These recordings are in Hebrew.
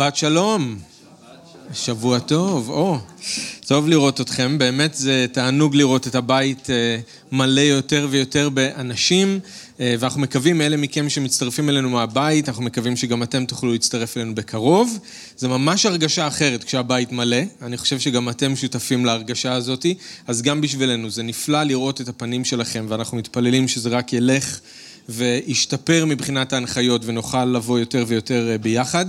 שבת שלום. שבוע טוב, או, טוב לראות אתכם, באמת זה תענוג לראות את הבית אה, מלא יותר ויותר באנשים, אה, ואנחנו מקווים, אלה מכם שמצטרפים אלינו מהבית, אנחנו מקווים שגם אתם תוכלו להצטרף אלינו בקרוב. זה ממש הרגשה אחרת כשהבית מלא, אני חושב שגם אתם שותפים להרגשה הזאת, אז גם בשבילנו זה נפלא לראות את הפנים שלכם, ואנחנו מתפללים שזה רק ילך. וישתפר מבחינת ההנחיות ונוכל לבוא יותר ויותר אה, ביחד.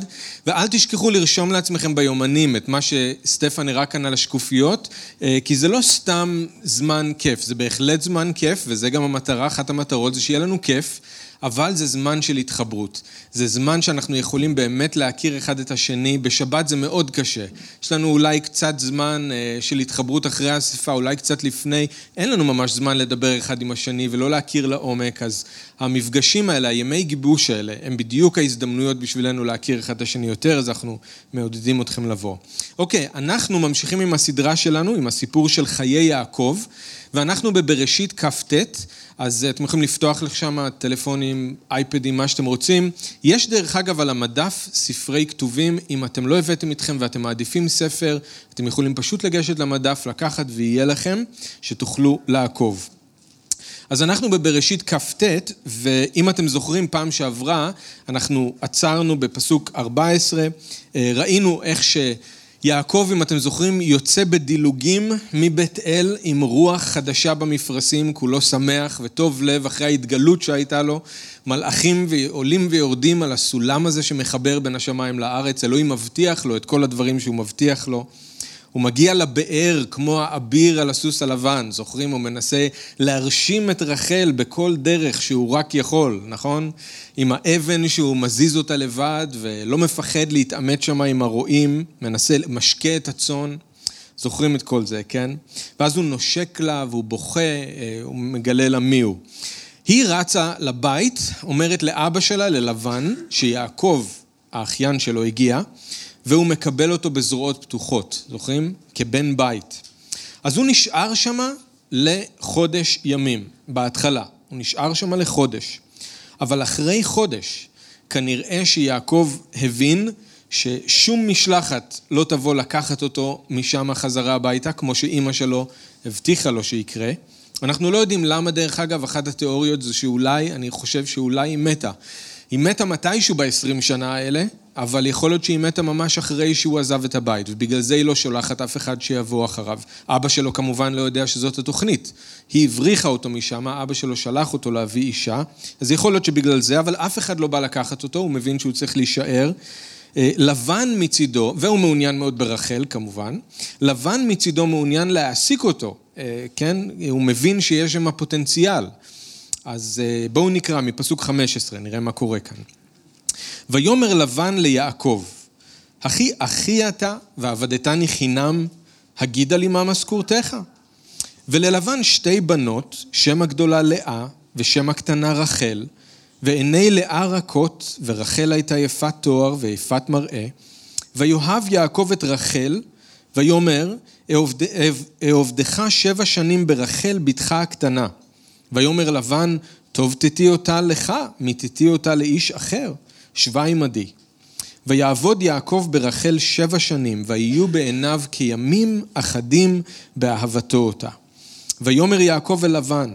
ואל תשכחו לרשום לעצמכם ביומנים את מה שסטפן הראה כאן על השקופיות, אה, כי זה לא סתם זמן כיף, זה בהחלט זמן כיף, וזה גם המטרה, אחת המטרות זה שיהיה לנו כיף. אבל זה זמן של התחברות. זה זמן שאנחנו יכולים באמת להכיר אחד את השני. בשבת זה מאוד קשה. יש לנו אולי קצת זמן אה, של התחברות אחרי האספה, אולי קצת לפני. אין לנו ממש זמן לדבר אחד עם השני ולא להכיר לעומק, אז המפגשים האלה, הימי גיבוש האלה, הם בדיוק ההזדמנויות בשבילנו להכיר אחד את השני יותר, אז אנחנו מעודדים אתכם לבוא. אוקיי, אנחנו ממשיכים עם הסדרה שלנו, עם הסיפור של חיי יעקב, ואנחנו בבראשית כ"ט. אז אתם יכולים לפתוח לך שם טלפונים, אייפדים, מה שאתם רוצים. יש דרך אגב על המדף ספרי כתובים, אם אתם לא הבאתם איתכם ואתם מעדיפים ספר, אתם יכולים פשוט לגשת למדף, לקחת ויהיה לכם, שתוכלו לעקוב. אז אנחנו בבראשית כ"ט, ואם אתם זוכרים פעם שעברה, אנחנו עצרנו בפסוק 14, ראינו איך ש... יעקב, אם אתם זוכרים, יוצא בדילוגים מבית אל עם רוח חדשה במפרשים, כולו שמח וטוב לב אחרי ההתגלות שהייתה לו. מלאכים עולים ויורדים על הסולם הזה שמחבר בין השמיים לארץ. אלוהים מבטיח לו את כל הדברים שהוא מבטיח לו. הוא מגיע לבאר כמו האביר על הסוס הלבן, זוכרים? הוא מנסה להרשים את רחל בכל דרך שהוא רק יכול, נכון? עם האבן שהוא מזיז אותה לבד ולא מפחד להתעמת שם עם הרועים, מנסה, משקה את הצאן. זוכרים את כל זה, כן? ואז הוא נושק לה והוא בוכה, אה, הוא מגלה לה מי הוא. היא רצה לבית, אומרת לאבא שלה, ללבן, שיעקב, האחיין שלו, הגיע, והוא מקבל אותו בזרועות פתוחות, זוכרים? כבן בית. אז הוא נשאר שמה לחודש ימים, בהתחלה. הוא נשאר שמה לחודש. אבל אחרי חודש, כנראה שיעקב הבין ששום משלחת לא תבוא לקחת אותו משם חזרה הביתה, כמו שאימא שלו הבטיחה לו שיקרה. אנחנו לא יודעים למה, דרך אגב, אחת התיאוריות זה שאולי, אני חושב שאולי היא מתה. היא מתה מתישהו ב-20 שנה האלה, אבל יכול להיות שהיא מתה ממש אחרי שהוא עזב את הבית, ובגלל זה היא לא שולחת אף אחד שיבוא אחריו. אבא שלו כמובן לא יודע שזאת התוכנית. היא הבריחה אותו משם, אבא שלו שלח אותו להביא אישה, אז יכול להיות שבגלל זה, אבל אף אחד לא בא לקחת אותו, הוא מבין שהוא צריך להישאר. אה, לבן מצידו, והוא מעוניין מאוד ברחל כמובן, לבן מצידו מעוניין להעסיק אותו, אה, כן? הוא מבין שיש שם פוטנציאל. אז אה, בואו נקרא מפסוק 15, נראה מה קורה כאן. ויאמר לבן ליעקב, אחי אחי אתה ועבדתני חינם, הגידה לי מה משכורתך. וללבן שתי בנות, שם הגדולה לאה ושם הקטנה רחל, ועיני לאה רכות, ורחל הייתה יפת תואר ויפת מראה. ויאהב יעקב את רחל, ויאמר, אעובדך שבע שנים ברחל בתך הקטנה. ויאמר לבן, טוב תתי אותה לך, מתתי אותה לאיש אחר. שבה עמדי. ויעבוד יעקב ברחל שבע שנים, ויהיו בעיניו כימים אחדים באהבתו אותה. ויאמר יעקב אל לבן,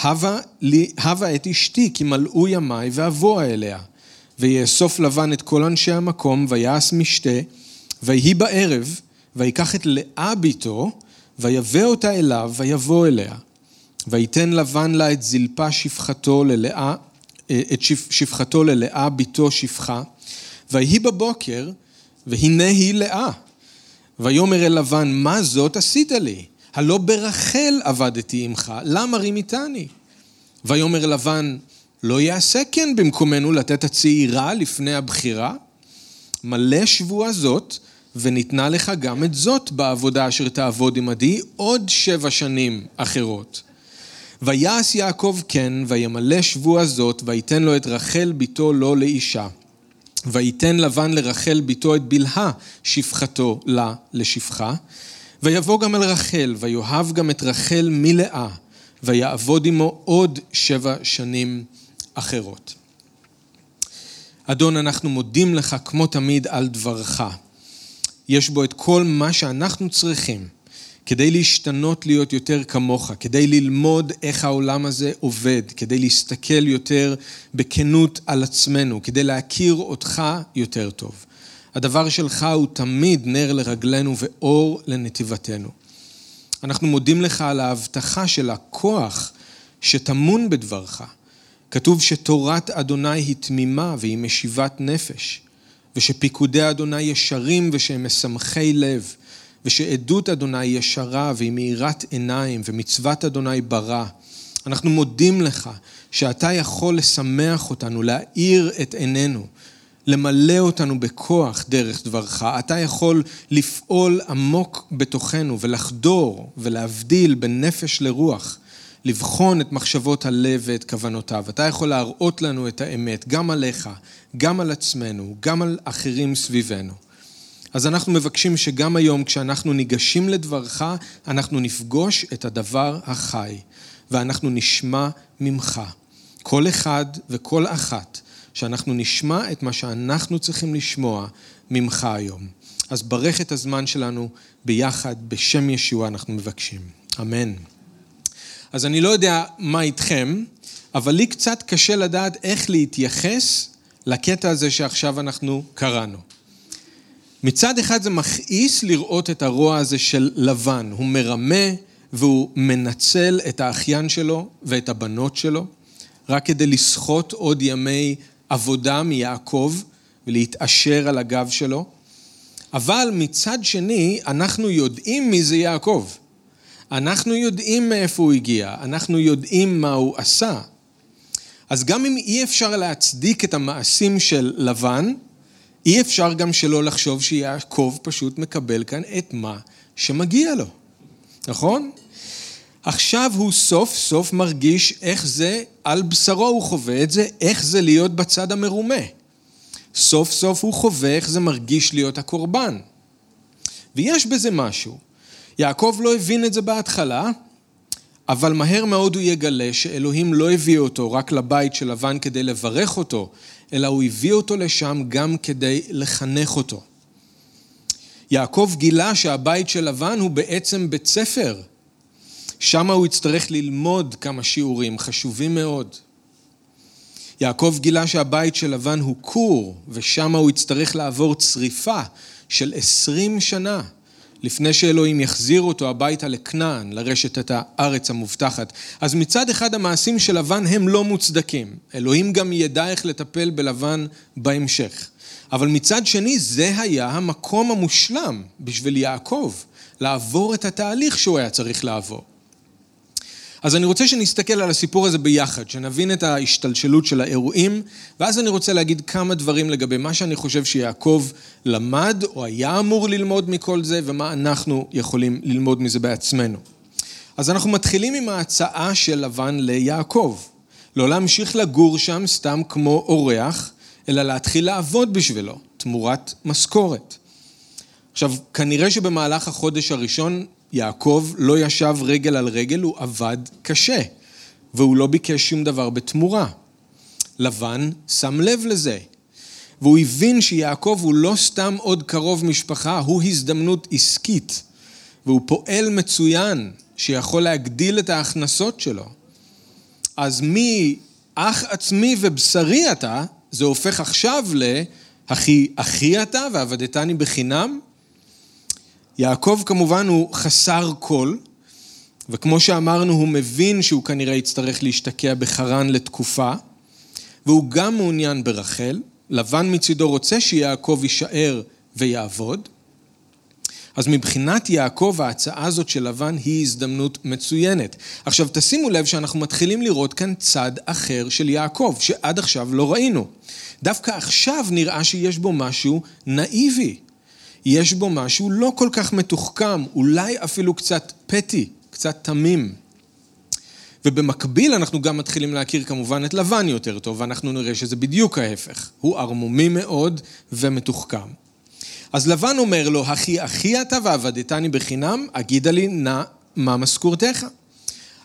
הבה, לי, הבה את אשתי, כי מלאו ימיי, ואבוא אליה. ויאסוף לבן את כל אנשי המקום, ויעש משתה, ויהי בערב, ויקח את לאה ביתו, ויבא אותה אליו, ויבוא אליה. ויתן לבן לה את זלפה שפחתו ללאה, את שפחתו ללאה בתו שפחה, ויהי בבוקר, והנה היא לאה. ויאמר אל לבן, מה זאת עשית לי? הלא ברחל עבדתי עמך, למה רימיתני? ויאמר לבן, לא יעשה כן במקומנו לתת הצעירה לפני הבחירה? מלא שבועה זאת, וניתנה לך גם את זאת בעבודה אשר תעבוד עמדי עוד שבע שנים אחרות. ויעש יעקב כן, וימלא שבוע זאת, ויתן לו את רחל בתו לו לאישה. ויתן לבן לרחל בתו את בלהה, שפחתו לה לשפחה. ויבוא גם אל רחל, ויאהב גם את רחל מלאה, ויעבוד עמו עוד שבע שנים אחרות. אדון, אנחנו מודים לך כמו תמיד על דברך. יש בו את כל מה שאנחנו צריכים כדי להשתנות להיות יותר כמוך, כדי ללמוד איך העולם הזה עובד, כדי להסתכל יותר בכנות על עצמנו, כדי להכיר אותך יותר טוב. הדבר שלך הוא תמיד נר לרגלינו ואור לנתיבתנו. אנחנו מודים לך על ההבטחה של הכוח שטמון בדברך. כתוב שתורת אדוני היא תמימה והיא משיבת נפש, ושפיקודי אדוני ישרים ושהם משמחי לב, ושעדות אדוני ישרה והיא מאירת עיניים, ומצוות אדוני ברא. אנחנו מודים לך שאתה יכול לשמח אותנו, להאיר את עינינו, למלא אותנו בכוח דרך דברך. אתה יכול לפעול עמוק בתוכנו ולחדור ולהבדיל בין נפש לרוח, לבחון את מחשבות הלב ואת כוונותיו. אתה יכול להראות לנו את האמת, גם עליך, גם על עצמנו, גם על אחרים סביבנו. אז אנחנו מבקשים שגם היום כשאנחנו ניגשים לדברך, אנחנו נפגוש את הדבר החי, ואנחנו נשמע ממך. כל אחד וכל אחת שאנחנו נשמע את מה שאנחנו צריכים לשמוע ממך היום. אז ברך את הזמן שלנו ביחד, בשם ישוע אנחנו מבקשים. אמן. אז אני לא יודע מה איתכם, אבל לי קצת קשה לדעת איך להתייחס לקטע הזה שעכשיו אנחנו קראנו. מצד אחד זה מכעיס לראות את הרוע הזה של לבן, הוא מרמה והוא מנצל את האחיין שלו ואת הבנות שלו, רק כדי לסחוט עוד ימי עבודה מיעקב ולהתעשר על הגב שלו. אבל מצד שני, אנחנו יודעים מי זה יעקב. אנחנו יודעים מאיפה הוא הגיע, אנחנו יודעים מה הוא עשה. אז גם אם אי אפשר להצדיק את המעשים של לבן, אי אפשר גם שלא לחשוב שיעקב פשוט מקבל כאן את מה שמגיע לו, נכון? עכשיו הוא סוף סוף מרגיש איך זה, על בשרו הוא חווה את זה, איך זה להיות בצד המרומה. סוף סוף הוא חווה איך זה מרגיש להיות הקורבן. ויש בזה משהו. יעקב לא הבין את זה בהתחלה, אבל מהר מאוד הוא יגלה שאלוהים לא הביא אותו רק לבית של לבן כדי לברך אותו, אלא הוא הביא אותו לשם גם כדי לחנך אותו. יעקב גילה שהבית של לבן הוא בעצם בית ספר. שם הוא יצטרך ללמוד כמה שיעורים חשובים מאוד. יעקב גילה שהבית של לבן הוא כור, ושם הוא יצטרך לעבור צריפה של עשרים שנה. לפני שאלוהים יחזיר אותו הביתה לכנען, לרשת את הארץ המובטחת. אז מצד אחד המעשים של לבן הם לא מוצדקים. אלוהים גם ידע איך לטפל בלבן בהמשך. אבל מצד שני זה היה המקום המושלם בשביל יעקב, לעבור את התהליך שהוא היה צריך לעבור. אז אני רוצה שנסתכל על הסיפור הזה ביחד, שנבין את ההשתלשלות של האירועים, ואז אני רוצה להגיד כמה דברים לגבי מה שאני חושב שיעקב למד, או היה אמור ללמוד מכל זה, ומה אנחנו יכולים ללמוד מזה בעצמנו. אז אנחנו מתחילים עם ההצעה של לבן ליעקב. לא להמשיך לגור שם סתם כמו אורח, אלא להתחיל לעבוד בשבילו, תמורת משכורת. עכשיו, כנראה שבמהלך החודש הראשון יעקב לא ישב רגל על רגל, הוא עבד קשה, והוא לא ביקש שום דבר בתמורה. לבן שם לב לזה, והוא הבין שיעקב הוא לא סתם עוד קרוב משפחה, הוא הזדמנות עסקית, והוא פועל מצוין שיכול להגדיל את ההכנסות שלו. אז מאח עצמי ובשרי אתה, זה הופך עכשיו ל"אחי אחי אתה ועבדתני בחינם"? יעקב כמובן הוא חסר כל, וכמו שאמרנו, הוא מבין שהוא כנראה יצטרך להשתקע בחרן לתקופה, והוא גם מעוניין ברחל. לבן מצידו רוצה שיעקב יישאר ויעבוד. אז מבחינת יעקב ההצעה הזאת של לבן היא הזדמנות מצוינת. עכשיו תשימו לב שאנחנו מתחילים לראות כאן צד אחר של יעקב, שעד עכשיו לא ראינו. דווקא עכשיו נראה שיש בו משהו נאיבי. יש בו משהו לא כל כך מתוחכם, אולי אפילו קצת פטי, קצת תמים. ובמקביל אנחנו גם מתחילים להכיר כמובן את לבן יותר טוב, ואנחנו נראה שזה בדיוק ההפך. הוא ערמומי מאוד ומתוחכם. אז לבן אומר לו, אחי אחי אתה ועבדתני בחינם, אגידה לי נא מה משכורתך.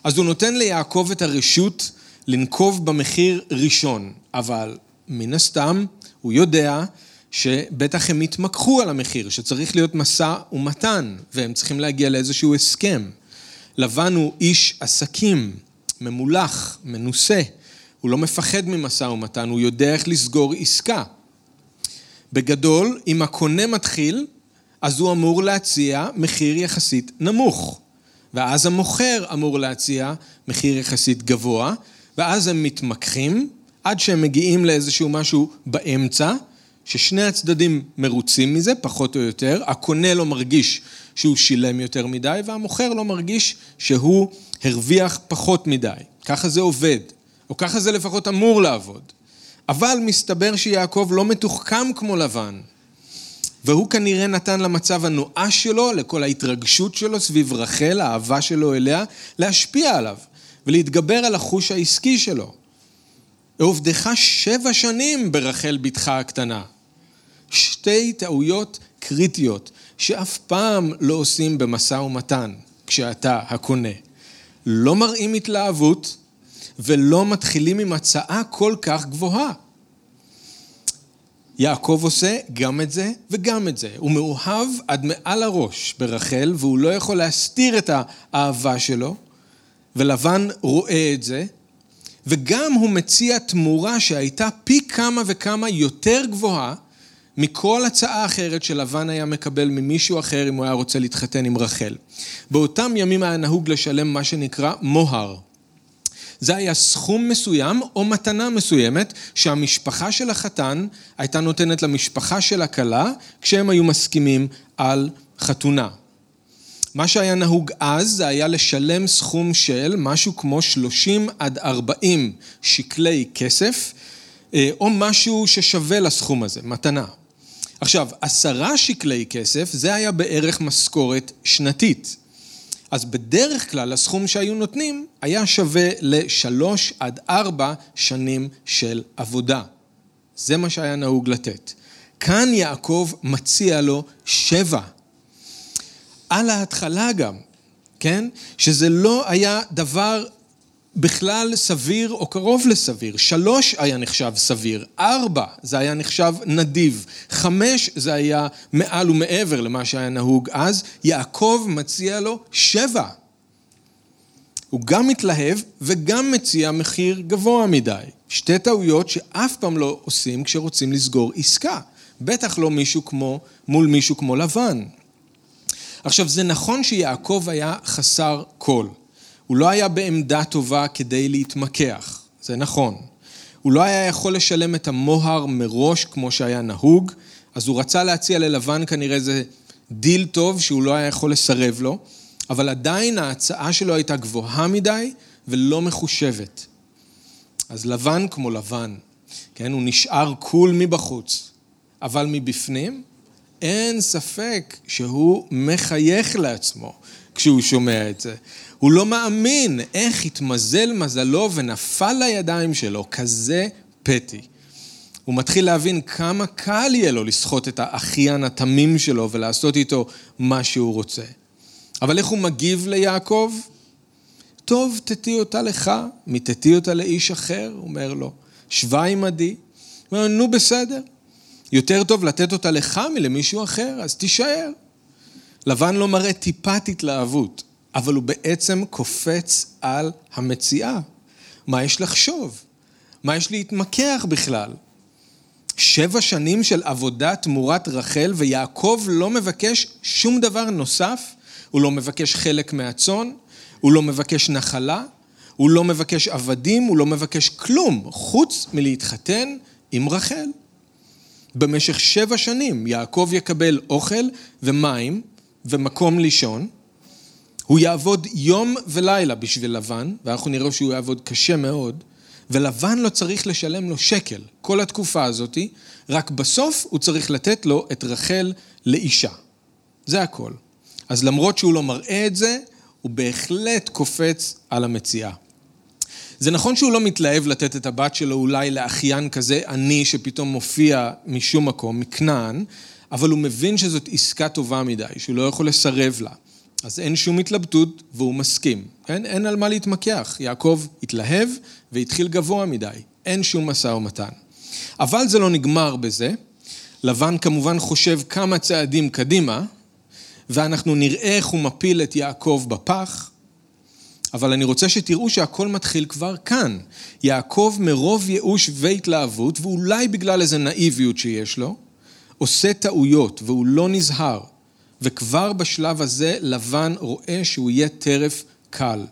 אז הוא נותן ליעקב את הרשות לנקוב במחיר ראשון, אבל מן הסתם הוא יודע שבטח הם התמקחו על המחיר, שצריך להיות משא ומתן, והם צריכים להגיע לאיזשהו הסכם. לבן הוא איש עסקים, ממולח, מנוסה, הוא לא מפחד ממשא ומתן, הוא יודע איך לסגור עסקה. בגדול, אם הקונה מתחיל, אז הוא אמור להציע מחיר יחסית נמוך. ואז המוכר אמור להציע מחיר יחסית גבוה, ואז הם מתמקחים עד שהם מגיעים לאיזשהו משהו באמצע, ששני הצדדים מרוצים מזה, פחות או יותר, הקונה לא מרגיש שהוא שילם יותר מדי, והמוכר לא מרגיש שהוא הרוויח פחות מדי. ככה זה עובד, או ככה זה לפחות אמור לעבוד. אבל מסתבר שיעקב לא מתוחכם כמו לבן. והוא כנראה נתן למצב הנואש שלו, לכל ההתרגשות שלו סביב רחל, האהבה שלו אליה, להשפיע עליו ולהתגבר על החוש העסקי שלו. עובדך שבע שנים ברחל בתך הקטנה. שתי טעויות קריטיות שאף פעם לא עושים במשא ומתן כשאתה הקונה. לא מראים התלהבות ולא מתחילים עם הצעה כל כך גבוהה. יעקב עושה גם את זה וגם את זה. הוא מאוהב עד מעל הראש ברחל, והוא לא יכול להסתיר את האהבה שלו, ולבן רואה את זה, וגם הוא מציע תמורה שהייתה פי כמה וכמה יותר גבוהה מכל הצעה אחרת שלבן היה מקבל ממישהו אחר אם הוא היה רוצה להתחתן עם רחל. באותם ימים היה נהוג לשלם מה שנקרא מוהר. זה היה סכום מסוים או מתנה מסוימת שהמשפחה של החתן הייתה נותנת למשפחה של הכלה כשהם היו מסכימים על חתונה. מה שהיה נהוג אז זה היה לשלם סכום של משהו כמו 30 עד 40 שקלי כסף אה, או משהו ששווה לסכום הזה, מתנה. עכשיו, עשרה שקלי כסף זה היה בערך משכורת שנתית. אז בדרך כלל הסכום שהיו נותנים היה שווה לשלוש עד ארבע שנים של עבודה. זה מה שהיה נהוג לתת. כאן יעקב מציע לו שבע. על ההתחלה גם, כן? שזה לא היה דבר בכלל סביר או קרוב לסביר. שלוש היה נחשב סביר, ארבע זה היה נחשב נדיב, חמש זה היה מעל ומעבר למה שהיה נהוג אז, יעקב מציע לו שבע. הוא גם מתלהב וגם מציע מחיר גבוה מדי. שתי טעויות שאף פעם לא עושים כשרוצים לסגור עסקה. בטח לא מישהו כמו, מול מישהו כמו לבן. עכשיו, זה נכון שיעקב היה חסר כל. הוא לא היה בעמדה טובה כדי להתמקח, זה נכון. הוא לא היה יכול לשלם את המוהר מראש כמו שהיה נהוג, אז הוא רצה להציע ללבן כנראה איזה דיל טוב שהוא לא היה יכול לסרב לו, אבל עדיין ההצעה שלו הייתה גבוהה מדי ולא מחושבת. אז לבן כמו לבן, כן, הוא נשאר קול מבחוץ, אבל מבפנים אין ספק שהוא מחייך לעצמו כשהוא שומע את זה. הוא לא מאמין איך התמזל מזלו ונפל לידיים שלו כזה פתי. הוא מתחיל להבין כמה קל יהיה לו לסחוט את האחיין התמים שלו ולעשות איתו מה שהוא רוצה. אבל איך הוא מגיב ליעקב? טוב, תתי אותה לך, מתתי אותה לאיש אחר, אומר לו. שווה עמדי. אומר, נו בסדר, יותר טוב לתת אותה לך מלמישהו אחר, אז תישאר. לבן לא מראה טיפת התלהבות. אבל הוא בעצם קופץ על המציאה. מה יש לחשוב? מה יש להתמקח בכלל? שבע שנים של עבודה תמורת רחל, ויעקב לא מבקש שום דבר נוסף, הוא לא מבקש חלק מהצאן, הוא לא מבקש נחלה, הוא לא מבקש עבדים, הוא לא מבקש כלום, חוץ מלהתחתן עם רחל. במשך שבע שנים יעקב יקבל אוכל ומים ומקום לישון, הוא יעבוד יום ולילה בשביל לבן, ואנחנו נראה שהוא יעבוד קשה מאוד, ולבן לא צריך לשלם לו שקל כל התקופה הזאת, רק בסוף הוא צריך לתת לו את רחל לאישה. זה הכל. אז למרות שהוא לא מראה את זה, הוא בהחלט קופץ על המציאה. זה נכון שהוא לא מתלהב לתת את הבת שלו אולי לאחיין כזה עני שפתאום מופיע משום מקום, מכנען, אבל הוא מבין שזאת עסקה טובה מדי, שהוא לא יכול לסרב לה. אז אין שום התלבטות והוא מסכים. אין, אין על מה להתמקח. יעקב התלהב והתחיל גבוה מדי. אין שום משא ומתן. אבל זה לא נגמר בזה. לבן כמובן חושב כמה צעדים קדימה, ואנחנו נראה איך הוא מפיל את יעקב בפח, אבל אני רוצה שתראו שהכל מתחיל כבר כאן. יעקב מרוב ייאוש והתלהבות, ואולי בגלל איזו נאיביות שיש לו, עושה טעויות והוא לא נזהר. וכבר בשלב הזה לבן רואה שהוא יהיה טרף קל.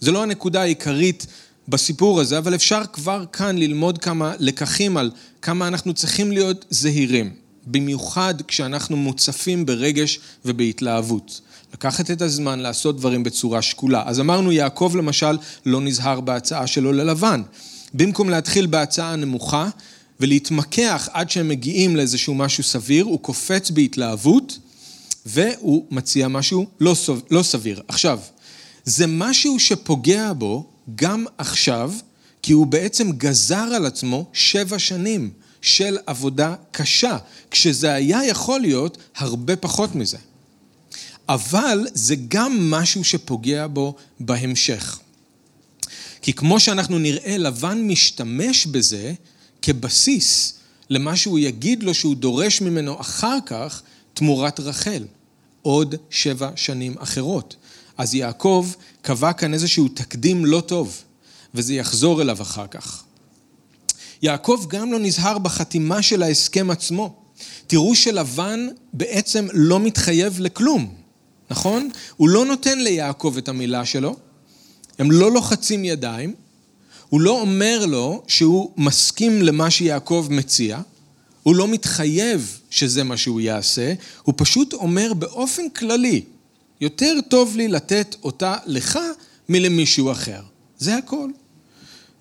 זו לא הנקודה העיקרית בסיפור הזה, אבל אפשר כבר כאן ללמוד כמה לקחים על כמה אנחנו צריכים להיות זהירים, במיוחד כשאנחנו מוצפים ברגש ובהתלהבות. לקחת את הזמן לעשות דברים בצורה שקולה. אז אמרנו, יעקב למשל לא נזהר בהצעה שלו ללבן. במקום להתחיל בהצעה נמוכה ולהתמקח עד שהם מגיעים לאיזשהו משהו סביר, הוא קופץ בהתלהבות והוא מציע משהו לא, סוב, לא סביר. עכשיו, זה משהו שפוגע בו גם עכשיו, כי הוא בעצם גזר על עצמו שבע שנים של עבודה קשה, כשזה היה יכול להיות הרבה פחות מזה. אבל זה גם משהו שפוגע בו בהמשך. כי כמו שאנחנו נראה, לבן משתמש בזה כבסיס למה שהוא יגיד לו שהוא דורש ממנו אחר כך תמורת רחל, עוד שבע שנים אחרות. אז יעקב קבע כאן איזשהו תקדים לא טוב, וזה יחזור אליו אחר כך. יעקב גם לא נזהר בחתימה של ההסכם עצמו. תראו שלבן בעצם לא מתחייב לכלום, נכון? הוא לא נותן ליעקב את המילה שלו, הם לא לוחצים ידיים, הוא לא אומר לו שהוא מסכים למה שיעקב מציע, הוא לא מתחייב שזה מה שהוא יעשה, הוא פשוט אומר באופן כללי, יותר טוב לי לתת אותה לך מלמישהו אחר. זה הכל.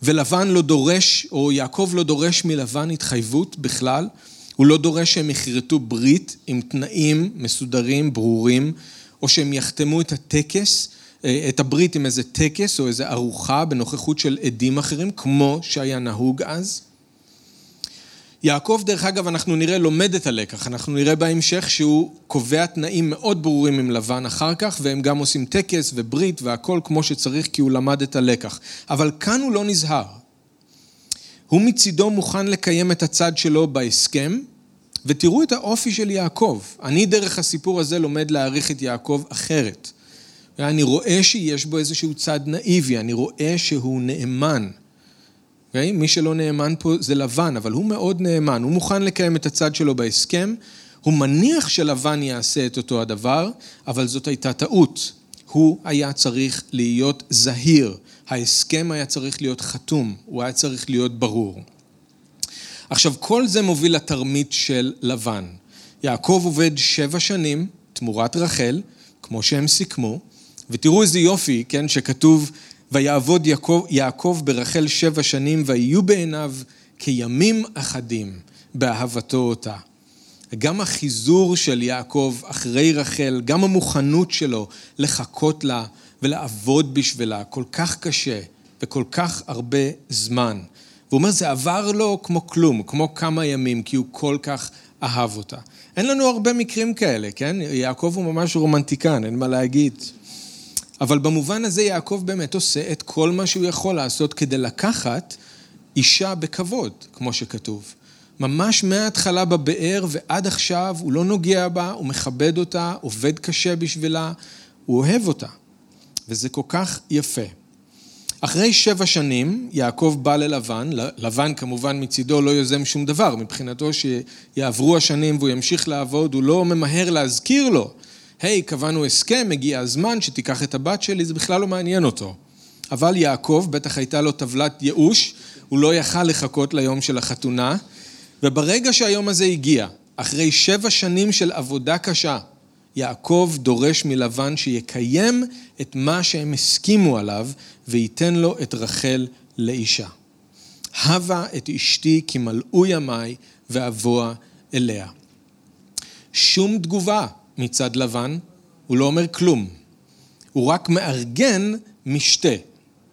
ולבן לא דורש, או יעקב לא דורש מלבן התחייבות בכלל, הוא לא דורש שהם יכרתו ברית עם תנאים מסודרים, ברורים, או שהם יחתמו את הטקס, אה, את הברית עם איזה טקס או איזה ארוחה בנוכחות של עדים אחרים, כמו שהיה נהוג אז. יעקב, דרך אגב, אנחנו נראה לומד את הלקח, אנחנו נראה בהמשך שהוא קובע תנאים מאוד ברורים עם לבן אחר כך, והם גם עושים טקס וברית והכל כמו שצריך, כי הוא למד את הלקח. אבל כאן הוא לא נזהר. הוא מצידו מוכן לקיים את הצד שלו בהסכם, ותראו את האופי של יעקב. אני דרך הסיפור הזה לומד להעריך את יעקב אחרת. אני רואה שיש בו איזשהו צד נאיבי, אני רואה שהוא נאמן. Okay? מי שלא נאמן פה זה לבן, אבל הוא מאוד נאמן, הוא מוכן לקיים את הצד שלו בהסכם, הוא מניח שלבן יעשה את אותו הדבר, אבל זאת הייתה טעות. הוא היה צריך להיות זהיר, ההסכם היה צריך להיות חתום, הוא היה צריך להיות ברור. עכשיו, כל זה מוביל לתרמית של לבן. יעקב עובד שבע שנים תמורת רחל, כמו שהם סיכמו, ותראו איזה יופי, כן, שכתוב ויעבוד יעקב, יעקב ברחל שבע שנים, ויהיו בעיניו כימים אחדים באהבתו אותה. גם החיזור של יעקב אחרי רחל, גם המוכנות שלו לחכות לה ולעבוד בשבילה, כל כך קשה וכל כך הרבה זמן. והוא אומר, זה עבר לו כמו כלום, כמו כמה ימים, כי הוא כל כך אהב אותה. אין לנו הרבה מקרים כאלה, כן? יעקב הוא ממש רומנטיקן, אין מה להגיד. אבל במובן הזה יעקב באמת עושה את כל מה שהוא יכול לעשות כדי לקחת אישה בכבוד, כמו שכתוב. ממש מההתחלה בבאר ועד עכשיו הוא לא נוגע בה, הוא מכבד אותה, עובד קשה בשבילה, הוא אוהב אותה. וזה כל כך יפה. אחרי שבע שנים יעקב בא ללבן, לבן כמובן מצידו לא יוזם שום דבר, מבחינתו שיעברו השנים והוא ימשיך לעבוד, הוא לא ממהר להזכיר לו. היי, hey, קבענו הסכם, הגיע הזמן שתיקח את הבת שלי, זה בכלל לא מעניין אותו. אבל יעקב, בטח הייתה לו טבלת ייאוש, הוא לא יכל לחכות ליום של החתונה, וברגע שהיום הזה הגיע, אחרי שבע שנים של עבודה קשה, יעקב דורש מלבן שיקיים את מה שהם הסכימו עליו, וייתן לו את רחל לאישה. הבה את אשתי כי מלאו ימיי ואבוא אליה. שום תגובה מצד לבן, הוא לא אומר כלום. הוא רק מארגן משתה.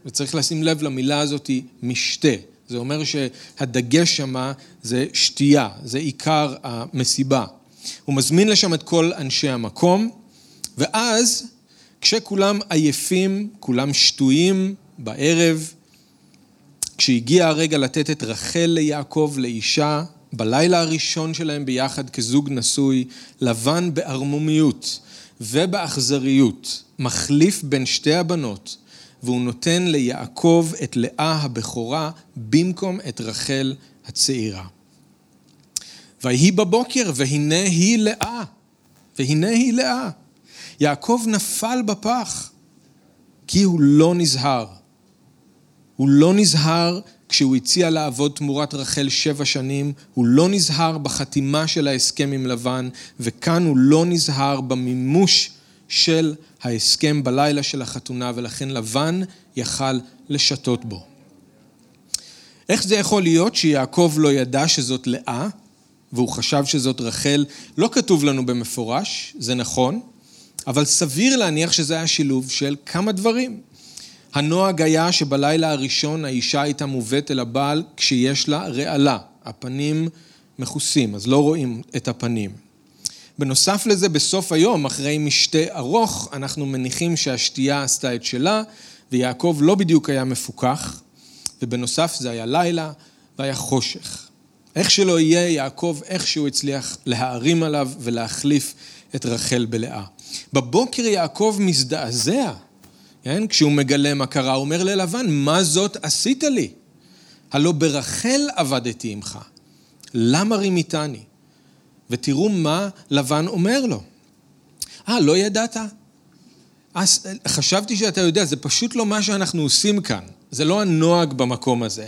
וצריך לשים לב למילה הזאת, משתה. זה אומר שהדגש שמה זה שתייה, זה עיקר המסיבה. הוא מזמין לשם את כל אנשי המקום, ואז כשכולם עייפים, כולם שטויים בערב, כשהגיע הרגע לתת את רחל ליעקב לאישה, בלילה הראשון שלהם ביחד כזוג נשוי, לבן בערמומיות ובאכזריות, מחליף בין שתי הבנות, והוא נותן ליעקב את לאה הבכורה במקום את רחל הצעירה. ויהי בבוקר, והנה היא לאה, והנה היא לאה. יעקב נפל בפח, כי הוא לא נזהר. הוא לא נזהר כשהוא הציע לעבוד תמורת רחל שבע שנים, הוא לא נזהר בחתימה של ההסכם עם לבן, וכאן הוא לא נזהר במימוש של ההסכם בלילה של החתונה, ולכן לבן יכל לשתות בו. איך זה יכול להיות שיעקב לא ידע שזאת לאה, והוא חשב שזאת רחל? לא כתוב לנו במפורש, זה נכון, אבל סביר להניח שזה היה שילוב של כמה דברים. הנוהג היה שבלילה הראשון האישה הייתה מובאת אל הבעל כשיש לה רעלה, הפנים מכוסים, אז לא רואים את הפנים. בנוסף לזה, בסוף היום, אחרי משתה ארוך, אנחנו מניחים שהשתייה עשתה את שלה, ויעקב לא בדיוק היה מפוקח, ובנוסף זה היה לילה והיה חושך. איך שלא יהיה, יעקב איכשהו הצליח להערים עליו ולהחליף את רחל בלאה. בבוקר יעקב מזדעזע כן? כשהוא מגלה מה קרה, הוא אומר ללבן, מה זאת עשית לי? הלא ברחל עבדתי עמך, למה רימיתני? ותראו מה לבן אומר לו. אה, לא ידעת? אז חשבתי שאתה יודע, זה פשוט לא מה שאנחנו עושים כאן. זה לא הנוהג במקום הזה.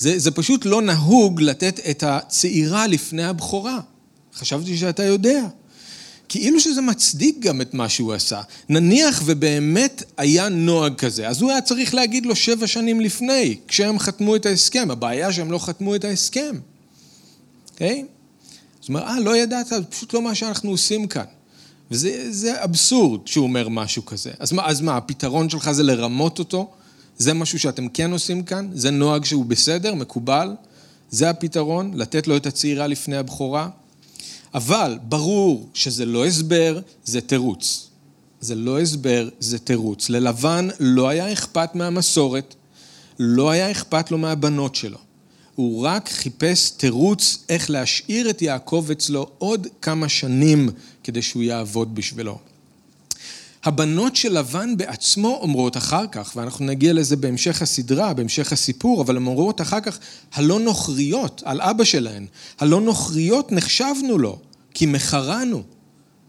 זה, זה פשוט לא נהוג לתת את הצעירה לפני הבכורה. חשבתי שאתה יודע. כאילו שזה מצדיק גם את מה שהוא עשה. נניח ובאמת היה נוהג כזה, אז הוא היה צריך להגיד לו שבע שנים לפני, כשהם חתמו את ההסכם. הבעיה שהם לא חתמו את ההסכם. אוקיי? זאת אומרת, אה, לא ידעת, זה פשוט לא מה שאנחנו עושים כאן. וזה אבסורד שהוא אומר משהו כזה. אז מה, אז מה, הפתרון שלך זה לרמות אותו? זה משהו שאתם כן עושים כאן? זה נוהג שהוא בסדר, מקובל? זה הפתרון? לתת לו את הצעירה לפני הבכורה? אבל ברור שזה לא הסבר, זה תירוץ. זה לא הסבר, זה תירוץ. ללבן לא היה אכפת מהמסורת, לא היה אכפת לו מהבנות שלו. הוא רק חיפש תירוץ איך להשאיר את יעקב אצלו עוד כמה שנים כדי שהוא יעבוד בשבילו. הבנות של לבן בעצמו אומרות אחר כך, ואנחנו נגיע לזה בהמשך הסדרה, בהמשך הסיפור, אבל הן אומרות אחר כך, הלא נוכריות, על אבא שלהן, הלא נוכריות נחשבנו לו, כי מכרנו,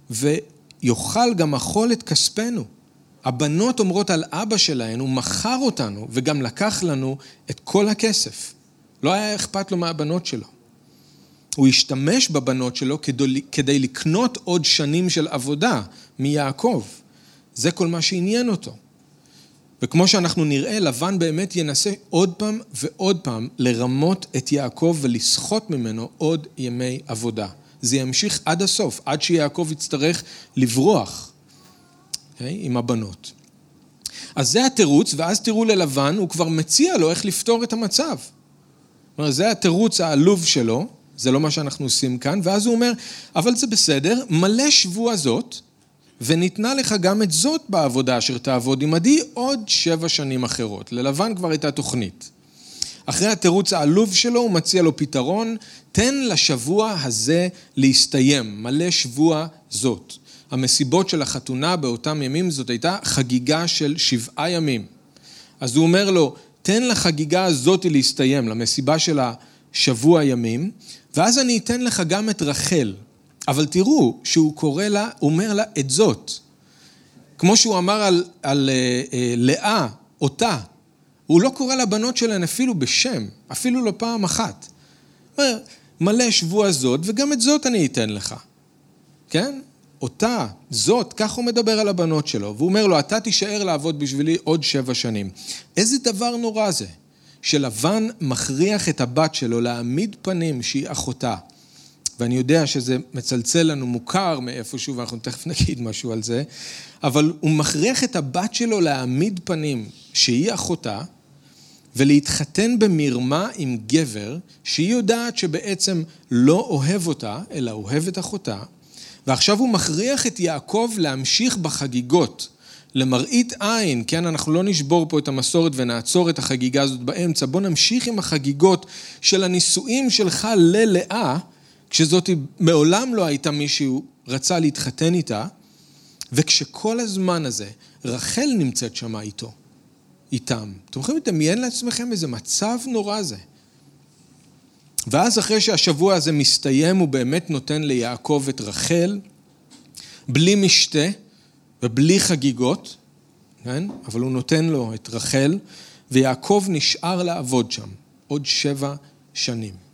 ויאכל גם אכול את כספנו. הבנות אומרות על אבא שלהן, הוא מכר אותנו, וגם לקח לנו את כל הכסף. לא היה אכפת לו מהבנות שלו. הוא השתמש בבנות שלו כדי, כדי לקנות עוד שנים של עבודה מיעקב. זה כל מה שעניין אותו. וכמו שאנחנו נראה, לבן באמת ינסה עוד פעם ועוד פעם לרמות את יעקב ולסחוט ממנו עוד ימי עבודה. זה ימשיך עד הסוף, עד שיעקב יצטרך לברוח okay, אוקיי? עם הבנות. אז זה התירוץ, ואז תראו ללבן, הוא כבר מציע לו איך לפתור את המצב. כלומר, זה התירוץ העלוב שלו, זה לא מה שאנחנו עושים כאן, ואז הוא אומר, אבל זה בסדר, מלא שבוע זאת, וניתנה לך גם את זאת בעבודה אשר תעבוד עמדי עוד שבע שנים אחרות. ללבן כבר הייתה תוכנית. אחרי התירוץ העלוב שלו הוא מציע לו פתרון, תן לשבוע הזה להסתיים, מלא שבוע זאת. המסיבות של החתונה באותם ימים זאת הייתה חגיגה של שבעה ימים. אז הוא אומר לו, תן לחגיגה הזאת להסתיים, למסיבה של השבוע ימים, ואז אני אתן לך גם את רחל. אבל תראו שהוא קורא לה, אומר לה את זאת. כמו שהוא אמר על, על אה, אה, לאה, אותה, הוא לא קורא לבנות שלהן אפילו בשם, אפילו לא פעם אחת. אומר, מלא שבוע זאת, וגם את זאת אני אתן לך. כן? אותה, זאת, כך הוא מדבר על הבנות שלו, והוא אומר לו, אתה תישאר לעבוד בשבילי עוד שבע שנים. איזה דבר נורא זה, שלבן מכריח את הבת שלו להעמיד פנים שהיא אחותה. ואני יודע שזה מצלצל לנו מוכר מאיפשהו, ואנחנו תכף נגיד משהו על זה, אבל הוא מכריח את הבת שלו להעמיד פנים שהיא אחותה, ולהתחתן במרמה עם גבר שהיא יודעת שבעצם לא אוהב אותה, אלא אוהב את אחותה, ועכשיו הוא מכריח את יעקב להמשיך בחגיגות, למראית עין, כן, אנחנו לא נשבור פה את המסורת ונעצור את החגיגה הזאת באמצע, בוא נמשיך עם החגיגות של הנישואים שלך ללאה, כשזאת מעולם לא הייתה מישהו רצה להתחתן איתה, וכשכל הזמן הזה רחל נמצאת שמה איתו, איתם. אתם יכולים לדמיין לעצמכם איזה מצב נורא זה. ואז אחרי שהשבוע הזה מסתיים, הוא באמת נותן ליעקב את רחל, בלי משתה ובלי חגיגות, כן? אבל הוא נותן לו את רחל, ויעקב נשאר לעבוד שם עוד שבע שנים.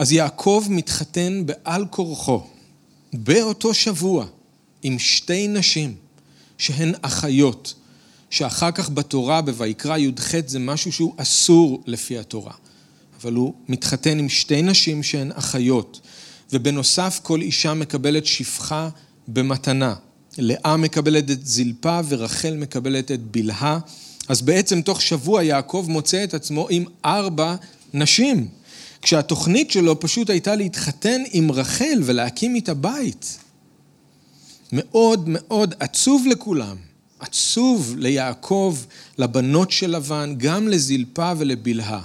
אז יעקב מתחתן בעל כורחו, באותו שבוע, עם שתי נשים שהן אחיות, שאחר כך בתורה, בויקרא י"ח, זה משהו שהוא אסור לפי התורה. אבל הוא מתחתן עם שתי נשים שהן אחיות, ובנוסף כל אישה מקבלת שפחה במתנה. לאה מקבלת את זלפה ורחל מקבלת את בלהה. אז בעצם תוך שבוע יעקב מוצא את עצמו עם ארבע נשים, כשהתוכנית שלו פשוט הייתה להתחתן עם רחל ולהקים איתה בית. מאוד מאוד עצוב לכולם, עצוב ליעקב, לבנות של לבן, גם לזלפה ולבלהה.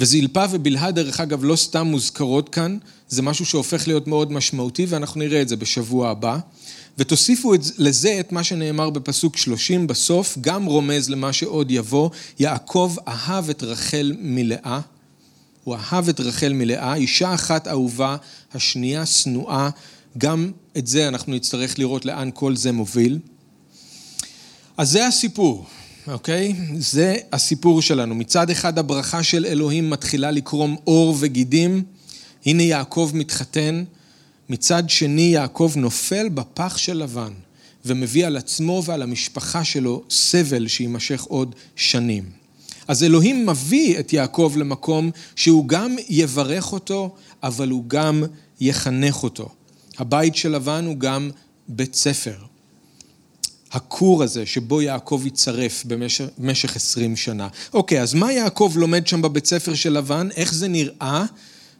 וזלפה ובלהה, דרך אגב, לא סתם מוזכרות כאן, זה משהו שהופך להיות מאוד משמעותי, ואנחנו נראה את זה בשבוע הבא. ותוסיפו לזה את מה שנאמר בפסוק 30 בסוף, גם רומז למה שעוד יבוא, יעקב אהב את רחל מלאה. הוא אהב את רחל מלאה, אישה אחת אהובה, השנייה שנואה, גם את זה אנחנו נצטרך לראות לאן כל זה מוביל. אז זה הסיפור. אוקיי? זה הסיפור שלנו. מצד אחד הברכה של אלוהים מתחילה לקרום עור וגידים, הנה יעקב מתחתן, מצד שני יעקב נופל בפח של לבן ומביא על עצמו ועל המשפחה שלו סבל שיימשך עוד שנים. אז אלוהים מביא את יעקב למקום שהוא גם יברך אותו, אבל הוא גם יחנך אותו. הבית של לבן הוא גם בית ספר. הכור הזה שבו יעקב יצרף במשך, עשרים שנה. אוקיי, אז מה יעקב לומד שם בבית ספר של לבן? איך זה נראה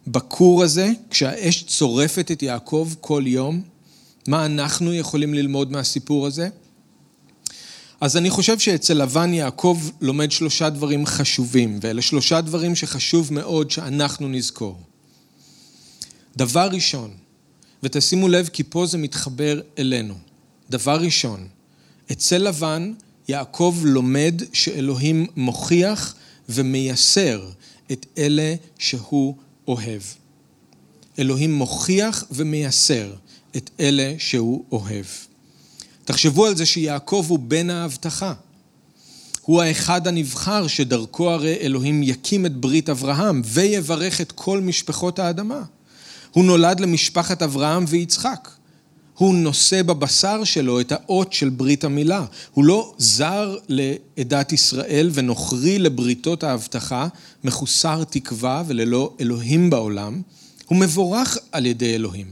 בכור הזה כשהאש צורפת את יעקב כל יום? מה אנחנו יכולים ללמוד מהסיפור הזה? אז אני חושב שאצל לבן יעקב לומד שלושה דברים חשובים, ואלה שלושה דברים שחשוב מאוד שאנחנו נזכור. דבר ראשון, ותשימו לב כי פה זה מתחבר אלינו. דבר ראשון, אצל לבן יעקב לומד שאלוהים מוכיח ומייסר את אלה שהוא אוהב. אלוהים מוכיח ומייסר את אלה שהוא אוהב. תחשבו על זה שיעקב הוא בן ההבטחה. הוא האחד הנבחר שדרכו הרי אלוהים יקים את ברית אברהם ויברך את כל משפחות האדמה. הוא נולד למשפחת אברהם ויצחק. הוא נושא בבשר שלו את האות של ברית המילה. הוא לא זר לעדת ישראל ונוכרי לבריתות ההבטחה, מחוסר תקווה וללא אלוהים בעולם. הוא מבורך על ידי אלוהים.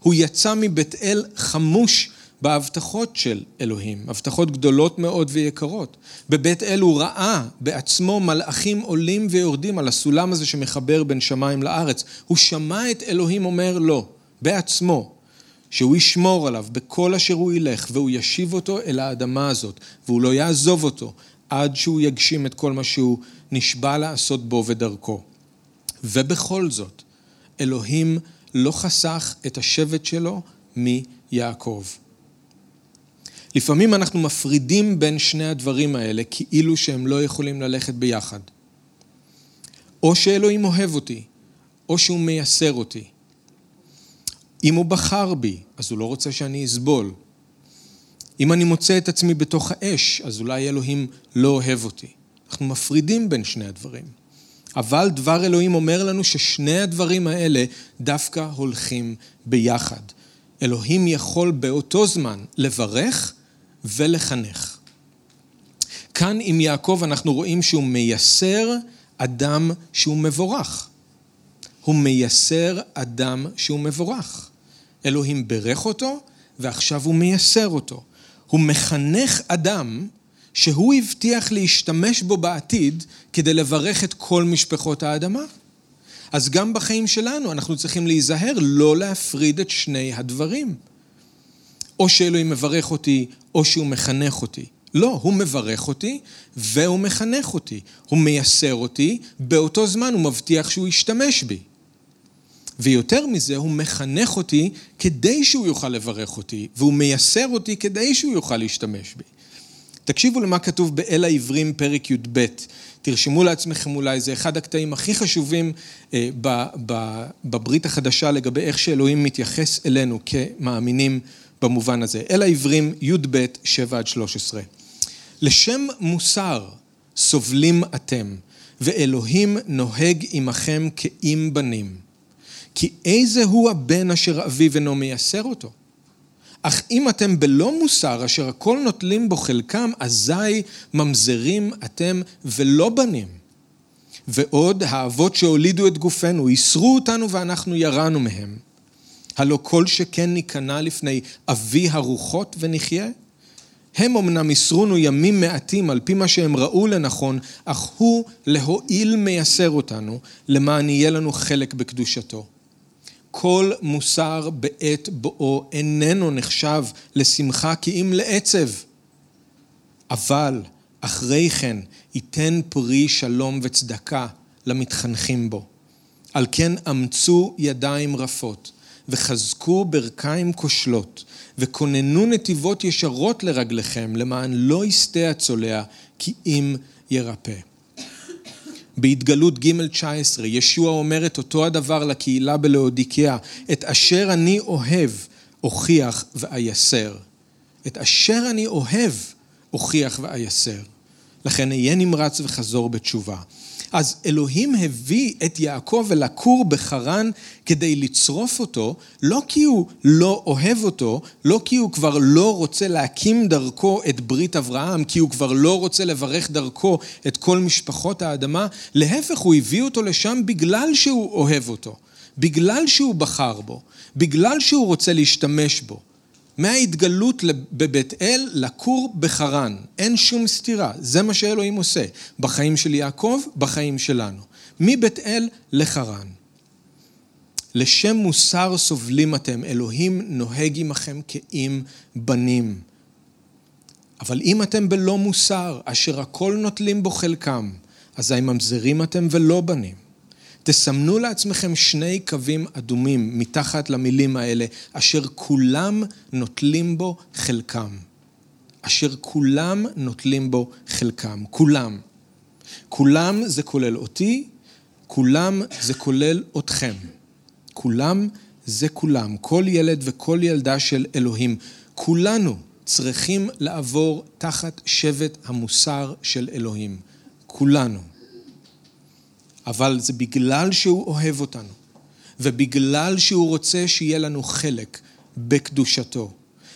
הוא יצא מבית אל חמוש בהבטחות של אלוהים, הבטחות גדולות מאוד ויקרות. בבית אל הוא ראה בעצמו מלאכים עולים ויורדים על הסולם הזה שמחבר בין שמיים לארץ. הוא שמע את אלוהים אומר לו, בעצמו, שהוא ישמור עליו בכל אשר הוא ילך, והוא ישיב אותו אל האדמה הזאת, והוא לא יעזוב אותו עד שהוא יגשים את כל מה שהוא נשבע לעשות בו ודרכו. ובכל זאת, אלוהים לא חסך את השבט שלו מיעקב. לפעמים אנחנו מפרידים בין שני הדברים האלה כאילו שהם לא יכולים ללכת ביחד. או שאלוהים אוהב אותי, או שהוא מייסר אותי. אם הוא בחר בי, אז הוא לא רוצה שאני אסבול. אם אני מוצא את עצמי בתוך האש, אז אולי אלוהים לא אוהב אותי. אנחנו מפרידים בין שני הדברים. אבל דבר אלוהים אומר לנו ששני הדברים האלה דווקא הולכים ביחד. אלוהים יכול באותו זמן לברך ולחנך. כאן עם יעקב אנחנו רואים שהוא מייסר אדם שהוא מבורך. הוא מייסר אדם שהוא מבורך. אלוהים ברך אותו, ועכשיו הוא מייסר אותו. הוא מחנך אדם שהוא הבטיח להשתמש בו בעתיד כדי לברך את כל משפחות האדמה. אז גם בחיים שלנו אנחנו צריכים להיזהר לא להפריד את שני הדברים. או שאלוהים מברך אותי, או שהוא מחנך אותי. לא, הוא מברך אותי והוא מחנך אותי. הוא מייסר אותי, באותו זמן הוא מבטיח שהוא ישתמש בי. ויותר מזה, הוא מחנך אותי כדי שהוא יוכל לברך אותי, והוא מייסר אותי כדי שהוא יוכל להשתמש בי. תקשיבו למה כתוב באל העברים פרק י"ב. תרשמו לעצמכם אולי, זה אחד הקטעים הכי חשובים אה, בברית החדשה לגבי איך שאלוהים מתייחס אלינו כמאמינים במובן הזה. אל העברים י"ב 7 עד 13. לשם מוסר סובלים אתם, ואלוהים נוהג עמכם כאם בנים. כי איזה הוא הבן אשר אביו אינו מייסר אותו? אך אם אתם בלא מוסר, אשר הכל נוטלים בו חלקם, אזי ממזרים אתם ולא בנים. ועוד, האבות שהולידו את גופנו, איסרו אותנו ואנחנו ירענו מהם. הלא כל שכן ניכנע לפני אבי הרוחות ונחיה? הם אמנם יסרונו ימים מעטים על פי מה שהם ראו לנכון, אך הוא להועיל מייסר אותנו, למען יהיה לנו חלק בקדושתו. כל מוסר בעת בואו איננו נחשב לשמחה כי אם לעצב. אבל אחרי כן ייתן פרי שלום וצדקה למתחנכים בו. על כן אמצו ידיים רפות, וחזקו ברכיים כושלות, וכוננו נתיבות ישרות לרגליכם, למען לא יסטה הצולע, כי אם ירפא. בהתגלות ג' 19, ישוע אומר את אותו הדבר לקהילה בלאודיקיה, את אשר אני אוהב, אוכיח ואייסר. את אשר אני אוהב, אוכיח ואייסר. לכן אהיה נמרץ וחזור בתשובה. אז אלוהים הביא את יעקב אל הכור בחרן כדי לצרוף אותו, לא כי הוא לא אוהב אותו, לא כי הוא כבר לא רוצה להקים דרכו את ברית אברהם, כי הוא כבר לא רוצה לברך דרכו את כל משפחות האדמה, להפך הוא הביא אותו לשם בגלל שהוא אוהב אותו, בגלל שהוא בחר בו, בגלל שהוא רוצה להשתמש בו. מההתגלות בבית אל לכור בחרן. אין שום סתירה, זה מה שאלוהים עושה. בחיים של יעקב, בחיים שלנו. מבית אל לחרן. לשם מוסר סובלים אתם, אלוהים נוהג עמכם כאם בנים. אבל אם אתם בלא מוסר, אשר הכל נוטלים בו חלקם, אזי ממזרים אתם ולא בנים. תסמנו לעצמכם שני קווים אדומים מתחת למילים האלה, אשר כולם נוטלים בו חלקם. אשר כולם נוטלים בו חלקם. כולם. כולם זה כולל אותי, כולם זה כולל אתכם. כולם זה כולם. כל ילד וכל ילדה של אלוהים. כולנו צריכים לעבור תחת שבט המוסר של אלוהים. כולנו. אבל זה בגלל שהוא אוהב אותנו, ובגלל שהוא רוצה שיהיה לנו חלק בקדושתו.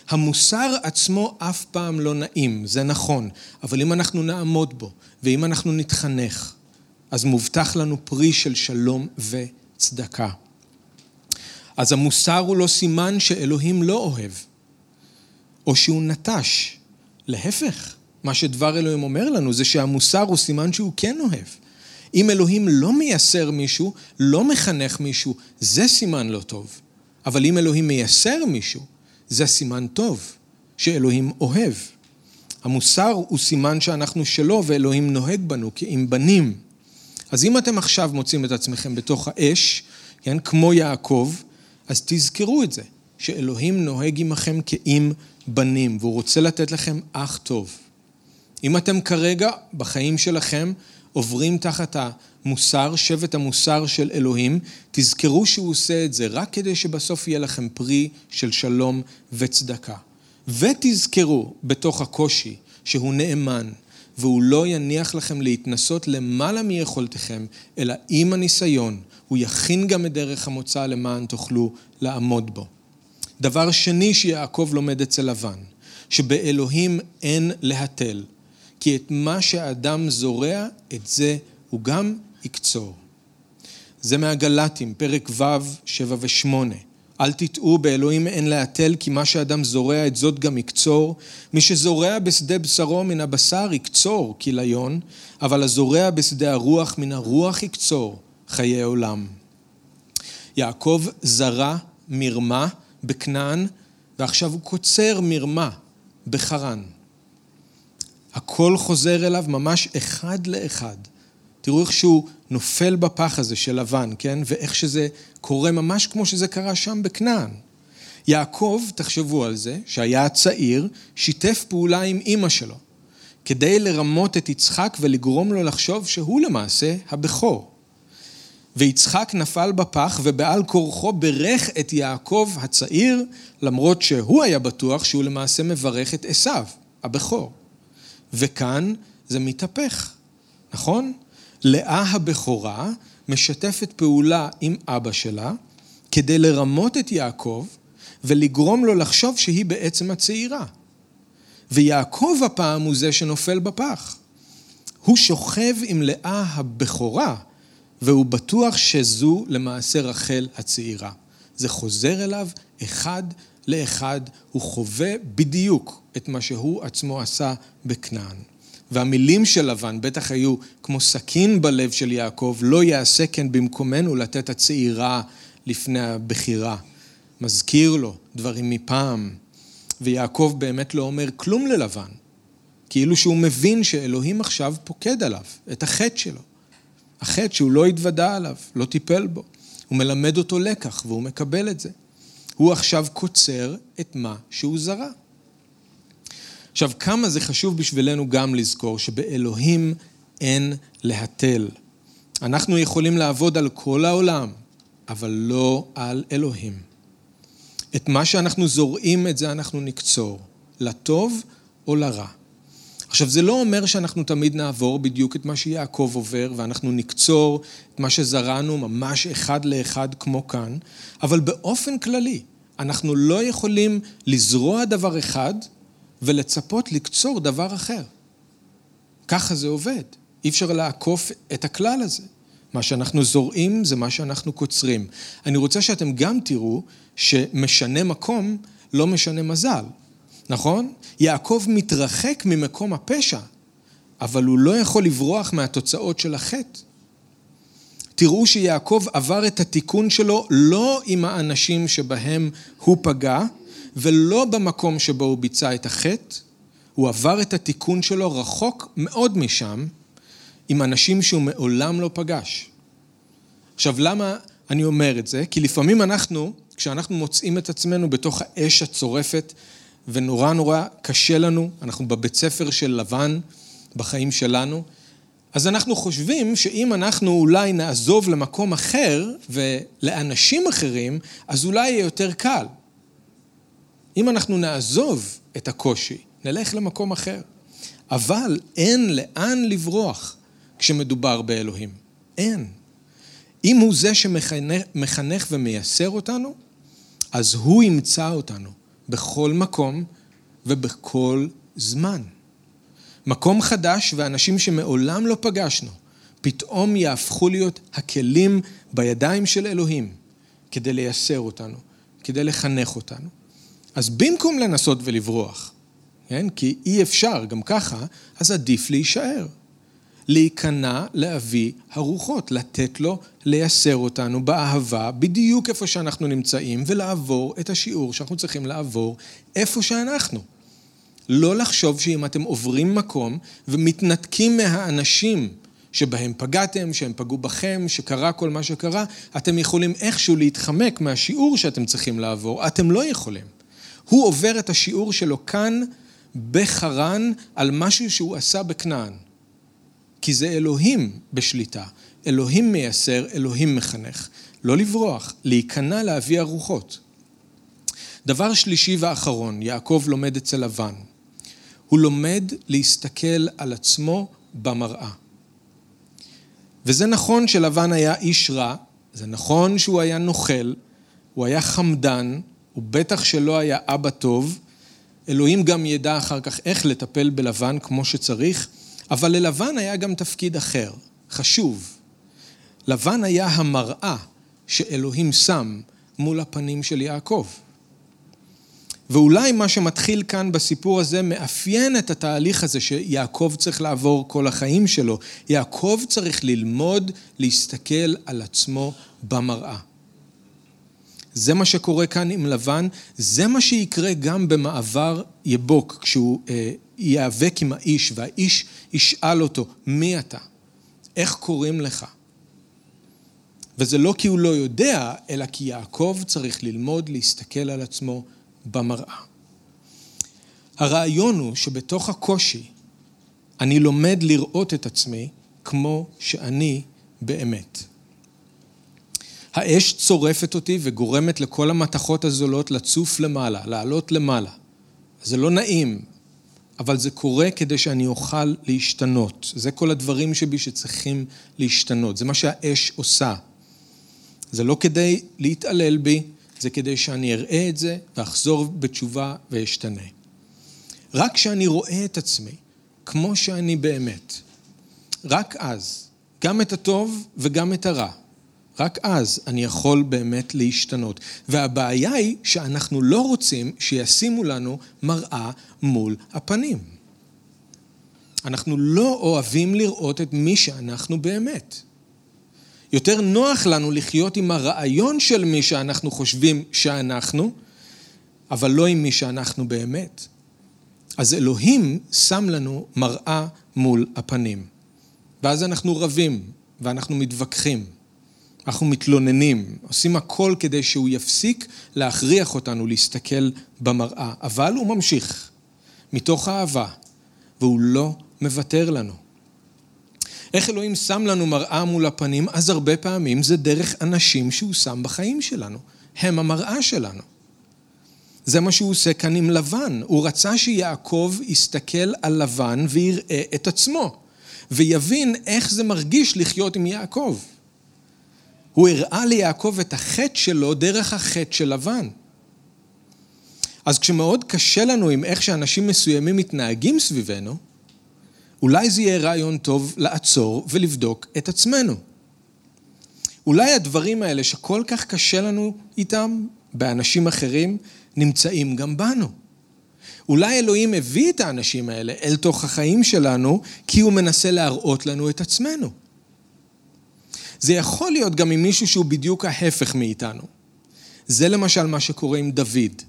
המוסר עצמו אף פעם לא נעים, זה נכון, אבל אם אנחנו נעמוד בו, ואם אנחנו נתחנך, אז מובטח לנו פרי של שלום וצדקה. אז המוסר הוא לא סימן שאלוהים לא אוהב, או שהוא נטש. להפך, מה שדבר אלוהים אומר לנו זה שהמוסר הוא סימן שהוא כן אוהב. אם אלוהים לא מייסר מישהו, לא מחנך מישהו, זה סימן לא טוב. אבל אם אלוהים מייסר מישהו, זה סימן טוב, שאלוהים אוהב. המוסר הוא סימן שאנחנו שלו ואלוהים נוהג בנו כאם בנים. אז אם אתם עכשיו מוצאים את עצמכם בתוך האש, כן, כמו יעקב, אז תזכרו את זה, שאלוהים נוהג עמכם כאם בנים, והוא רוצה לתת לכם אח טוב. אם אתם כרגע בחיים שלכם עוברים תחת המוסר, שבט המוסר של אלוהים, תזכרו שהוא עושה את זה רק כדי שבסוף יהיה לכם פרי של שלום וצדקה. ותזכרו בתוך הקושי שהוא נאמן, והוא לא יניח לכם להתנסות למעלה מיכולתכם, אלא עם הניסיון, הוא יכין גם את דרך המוצא למען תוכלו לעמוד בו. דבר שני שיעקב לומד אצל לבן, שבאלוהים אין להתל. כי את מה שאדם זורע, את זה הוא גם יקצור. זה מהגלטים, פרק ו', שבע ושמונה. אל תטעו, באלוהים אין להתל, כי מה שאדם זורע, את זאת גם יקצור. מי שזורע בשדה בשרו מן הבשר יקצור כליון, אבל הזורע בשדה הרוח מן הרוח יקצור חיי עולם. יעקב זרע מרמה בכנען, ועכשיו הוא קוצר מרמה בחרן. הכל חוזר אליו ממש אחד לאחד. תראו איך שהוא נופל בפח הזה של לבן, כן? ואיך שזה קורה ממש כמו שזה קרה שם בכנען. יעקב, תחשבו על זה, שהיה צעיר, שיתף פעולה עם אימא שלו, כדי לרמות את יצחק ולגרום לו לחשוב שהוא למעשה הבכור. ויצחק נפל בפח ובעל כורחו ברך את יעקב הצעיר, למרות שהוא היה בטוח שהוא למעשה מברך את עשיו, הבכור. וכאן זה מתהפך, נכון? לאה הבכורה משתפת פעולה עם אבא שלה כדי לרמות את יעקב ולגרום לו לחשוב שהיא בעצם הצעירה. ויעקב הפעם הוא זה שנופל בפח. הוא שוכב עם לאה הבכורה, והוא בטוח שזו למעשה רחל הצעירה. זה חוזר אליו אחד לאחד, הוא חווה בדיוק את מה שהוא עצמו עשה בכנען. והמילים של לבן בטח היו כמו סכין בלב של יעקב, לא יעשה כן במקומנו לתת הצעירה לפני הבחירה. מזכיר לו דברים מפעם, ויעקב באמת לא אומר כלום ללבן, כאילו שהוא מבין שאלוהים עכשיו פוקד עליו את החטא שלו. החטא שהוא לא התוודה עליו, לא טיפל בו. הוא מלמד אותו לקח והוא מקבל את זה. הוא עכשיו קוצר את מה שהוא זרע. עכשיו, כמה זה חשוב בשבילנו גם לזכור שבאלוהים אין להתל. אנחנו יכולים לעבוד על כל העולם, אבל לא על אלוהים. את מה שאנחנו זורעים, את זה אנחנו נקצור, לטוב או לרע. עכשיו, זה לא אומר שאנחנו תמיד נעבור בדיוק את מה שיעקב עובר, ואנחנו נקצור את מה שזרענו ממש אחד לאחד כמו כאן, אבל באופן כללי, אנחנו לא יכולים לזרוע דבר אחד ולצפות לקצור דבר אחר. ככה זה עובד. אי אפשר לעקוף את הכלל הזה. מה שאנחנו זורעים זה מה שאנחנו קוצרים. אני רוצה שאתם גם תראו שמשנה מקום לא משנה מזל, נכון? יעקב מתרחק ממקום הפשע, אבל הוא לא יכול לברוח מהתוצאות של החטא. תראו שיעקב עבר את התיקון שלו לא עם האנשים שבהם הוא פגע, ולא במקום שבו הוא ביצע את החטא, הוא עבר את התיקון שלו רחוק מאוד משם, עם אנשים שהוא מעולם לא פגש. עכשיו, למה אני אומר את זה? כי לפעמים אנחנו, כשאנחנו מוצאים את עצמנו בתוך האש הצורפת, ונורא נורא קשה לנו, אנחנו בבית ספר של לבן, בחיים שלנו, אז אנחנו חושבים שאם אנחנו אולי נעזוב למקום אחר ולאנשים אחרים, אז אולי יהיה יותר קל. אם אנחנו נעזוב את הקושי, נלך למקום אחר. אבל אין לאן לברוח כשמדובר באלוהים. אין. אם הוא זה שמחנך ומייסר אותנו, אז הוא ימצא אותנו בכל מקום ובכל זמן. מקום חדש ואנשים שמעולם לא פגשנו, פתאום יהפכו להיות הכלים בידיים של אלוהים כדי לייסר אותנו, כדי לחנך אותנו. אז במקום לנסות ולברוח, כן? כי אי אפשר, גם ככה, אז עדיף להישאר. להיכנע לאבי הרוחות, לתת לו לייסר אותנו באהבה, בדיוק איפה שאנחנו נמצאים, ולעבור את השיעור שאנחנו צריכים לעבור איפה שאנחנו. לא לחשוב שאם אתם עוברים מקום ומתנתקים מהאנשים שבהם פגעתם, שהם פגעו בכם, שקרה כל מה שקרה, אתם יכולים איכשהו להתחמק מהשיעור שאתם צריכים לעבור. אתם לא יכולים. הוא עובר את השיעור שלו כאן בחרן על משהו שהוא עשה בכנען. כי זה אלוהים בשליטה, אלוהים מייסר, אלוהים מחנך. לא לברוח, להיכנע לאבי הרוחות. דבר שלישי ואחרון, יעקב לומד אצל לבן. הוא לומד להסתכל על עצמו במראה. וזה נכון שלבן היה איש רע, זה נכון שהוא היה נוכל, הוא היה חמדן, הוא בטח שלא היה אבא טוב, אלוהים גם ידע אחר כך איך לטפל בלבן כמו שצריך, אבל ללבן היה גם תפקיד אחר, חשוב. לבן היה המראה שאלוהים שם מול הפנים של יעקב. ואולי מה שמתחיל כאן בסיפור הזה מאפיין את התהליך הזה שיעקב צריך לעבור כל החיים שלו. יעקב צריך ללמוד להסתכל על עצמו במראה. זה מה שקורה כאן עם לבן, זה מה שיקרה גם במעבר יבוק, כשהוא אה, ייאבק עם האיש, והאיש ישאל אותו, מי אתה? איך קוראים לך? וזה לא כי הוא לא יודע, אלא כי יעקב צריך ללמוד להסתכל על עצמו במראה. הרעיון הוא שבתוך הקושי אני לומד לראות את עצמי כמו שאני באמת. האש צורפת אותי וגורמת לכל המתכות הזולות לצוף למעלה, לעלות למעלה. זה לא נעים, אבל זה קורה כדי שאני אוכל להשתנות. זה כל הדברים שבי שצריכים להשתנות. זה מה שהאש עושה. זה לא כדי להתעלל בי, זה כדי שאני אראה את זה ואחזור בתשובה ואשתנה. רק כשאני רואה את עצמי כמו שאני באמת, רק אז, גם את הטוב וגם את הרע, רק אז אני יכול באמת להשתנות. והבעיה היא שאנחנו לא רוצים שישימו לנו מראה מול הפנים. אנחנו לא אוהבים לראות את מי שאנחנו באמת. יותר נוח לנו לחיות עם הרעיון של מי שאנחנו חושבים שאנחנו, אבל לא עם מי שאנחנו באמת. אז אלוהים שם לנו מראה מול הפנים. ואז אנחנו רבים, ואנחנו מתווכחים, אנחנו מתלוננים, עושים הכל כדי שהוא יפסיק להכריח אותנו להסתכל במראה. אבל הוא ממשיך, מתוך אהבה, והוא לא מוותר לנו. איך אלוהים שם לנו מראה מול הפנים, אז הרבה פעמים זה דרך אנשים שהוא שם בחיים שלנו. הם המראה שלנו. זה מה שהוא עושה כאן עם לבן. הוא רצה שיעקב יסתכל על לבן ויראה את עצמו, ויבין איך זה מרגיש לחיות עם יעקב. הוא הראה ליעקב את החטא שלו דרך החטא של לבן. אז כשמאוד קשה לנו עם איך שאנשים מסוימים מתנהגים סביבנו, אולי זה יהיה רעיון טוב לעצור ולבדוק את עצמנו. אולי הדברים האלה שכל כך קשה לנו איתם באנשים אחרים, נמצאים גם בנו. אולי אלוהים הביא את האנשים האלה אל תוך החיים שלנו, כי הוא מנסה להראות לנו את עצמנו. זה יכול להיות גם עם מישהו שהוא בדיוק ההפך מאיתנו. זה למשל מה שקורה עם דוד.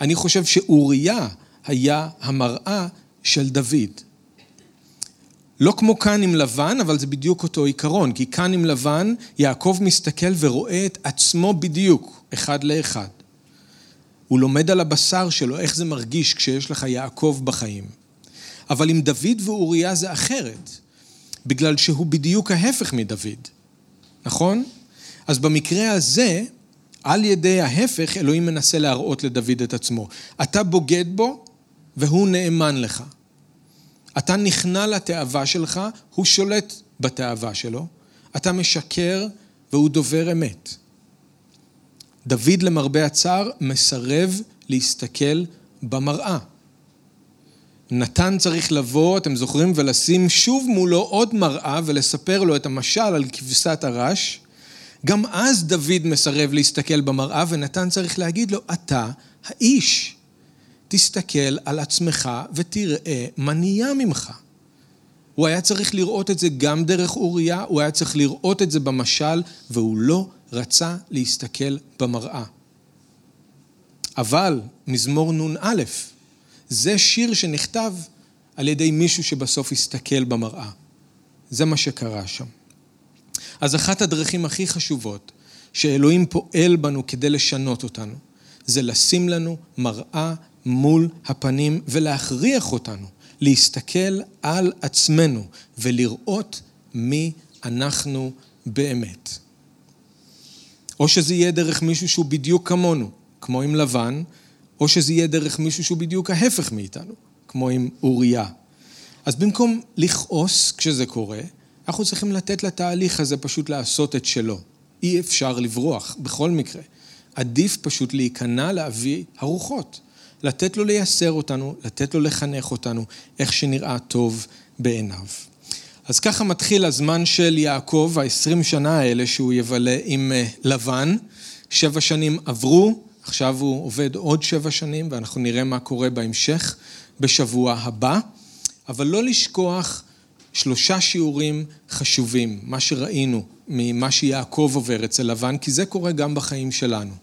אני חושב שאוריה היה המראה של דוד. לא כמו כאן עם לבן, אבל זה בדיוק אותו עיקרון, כי כאן עם לבן יעקב מסתכל ורואה את עצמו בדיוק, אחד לאחד. הוא לומד על הבשר שלו, איך זה מרגיש כשיש לך יעקב בחיים. אבל עם דוד ואוריה זה אחרת, בגלל שהוא בדיוק ההפך מדוד, נכון? אז במקרה הזה, על ידי ההפך, אלוהים מנסה להראות לדוד את עצמו. אתה בוגד בו והוא נאמן לך. אתה נכנע לתאווה שלך, הוא שולט בתאווה שלו. אתה משקר והוא דובר אמת. דוד למרבה הצער מסרב להסתכל במראה. נתן צריך לבוא, אתם זוכרים, ולשים שוב מולו עוד מראה ולספר לו את המשל על כבשת הרש. גם אז דוד מסרב להסתכל במראה ונתן צריך להגיד לו, אתה האיש. תסתכל על עצמך ותראה מה נהיה ממך. הוא היה צריך לראות את זה גם דרך אוריה, הוא היה צריך לראות את זה במשל, והוא לא רצה להסתכל במראה. אבל מזמור נ"א, זה שיר שנכתב על ידי מישהו שבסוף הסתכל במראה. זה מה שקרה שם. אז אחת הדרכים הכי חשובות שאלוהים פועל בנו כדי לשנות אותנו, זה לשים לנו מראה מול הפנים ולהכריח אותנו להסתכל על עצמנו ולראות מי אנחנו באמת. או שזה יהיה דרך מישהו שהוא בדיוק כמונו, כמו עם לבן, או שזה יהיה דרך מישהו שהוא בדיוק ההפך מאיתנו, כמו עם אוריה. אז במקום לכעוס כשזה קורה, אנחנו צריכים לתת לתהליך הזה פשוט לעשות את שלו. אי אפשר לברוח, בכל מקרה. עדיף פשוט להיכנע לאבי הרוחות. לתת לו לייסר אותנו, לתת לו לחנך אותנו, איך שנראה טוב בעיניו. אז ככה מתחיל הזמן של יעקב, ה-20 שנה האלה שהוא יבלה עם אה, לבן. שבע שנים עברו, עכשיו הוא עובד עוד שבע שנים, ואנחנו נראה מה קורה בהמשך בשבוע הבא. אבל לא לשכוח שלושה שיעורים חשובים, מה שראינו ממה שיעקב עובר אצל לבן, כי זה קורה גם בחיים שלנו.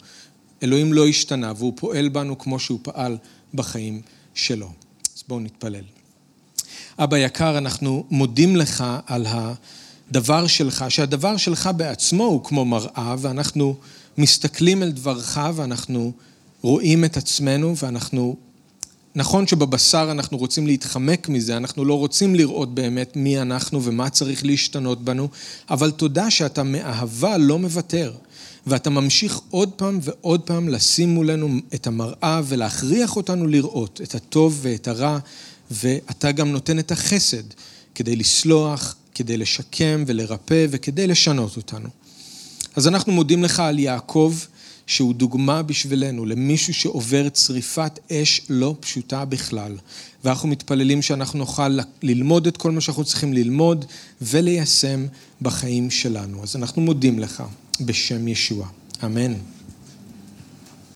אלוהים לא השתנה והוא פועל בנו כמו שהוא פעל בחיים שלו. אז בואו נתפלל. אבא יקר, אנחנו מודים לך על הדבר שלך, שהדבר שלך בעצמו הוא כמו מראה, ואנחנו מסתכלים אל דברך ואנחנו רואים את עצמנו, ואנחנו... נכון שבבשר אנחנו רוצים להתחמק מזה, אנחנו לא רוצים לראות באמת מי אנחנו ומה צריך להשתנות בנו, אבל תודה שאתה מאהבה לא מוותר. ואתה ממשיך עוד פעם ועוד פעם לשים מולנו את המראה ולהכריח אותנו לראות את הטוב ואת הרע, ואתה גם נותן את החסד כדי לסלוח, כדי לשקם ולרפא וכדי לשנות אותנו. אז אנחנו מודים לך על יעקב, שהוא דוגמה בשבילנו למישהו שעובר צריפת אש לא פשוטה בכלל. ואנחנו מתפללים שאנחנו נוכל ללמוד את כל מה שאנחנו צריכים ללמוד וליישם בחיים שלנו. אז אנחנו מודים לך בשם ישוע. אמן.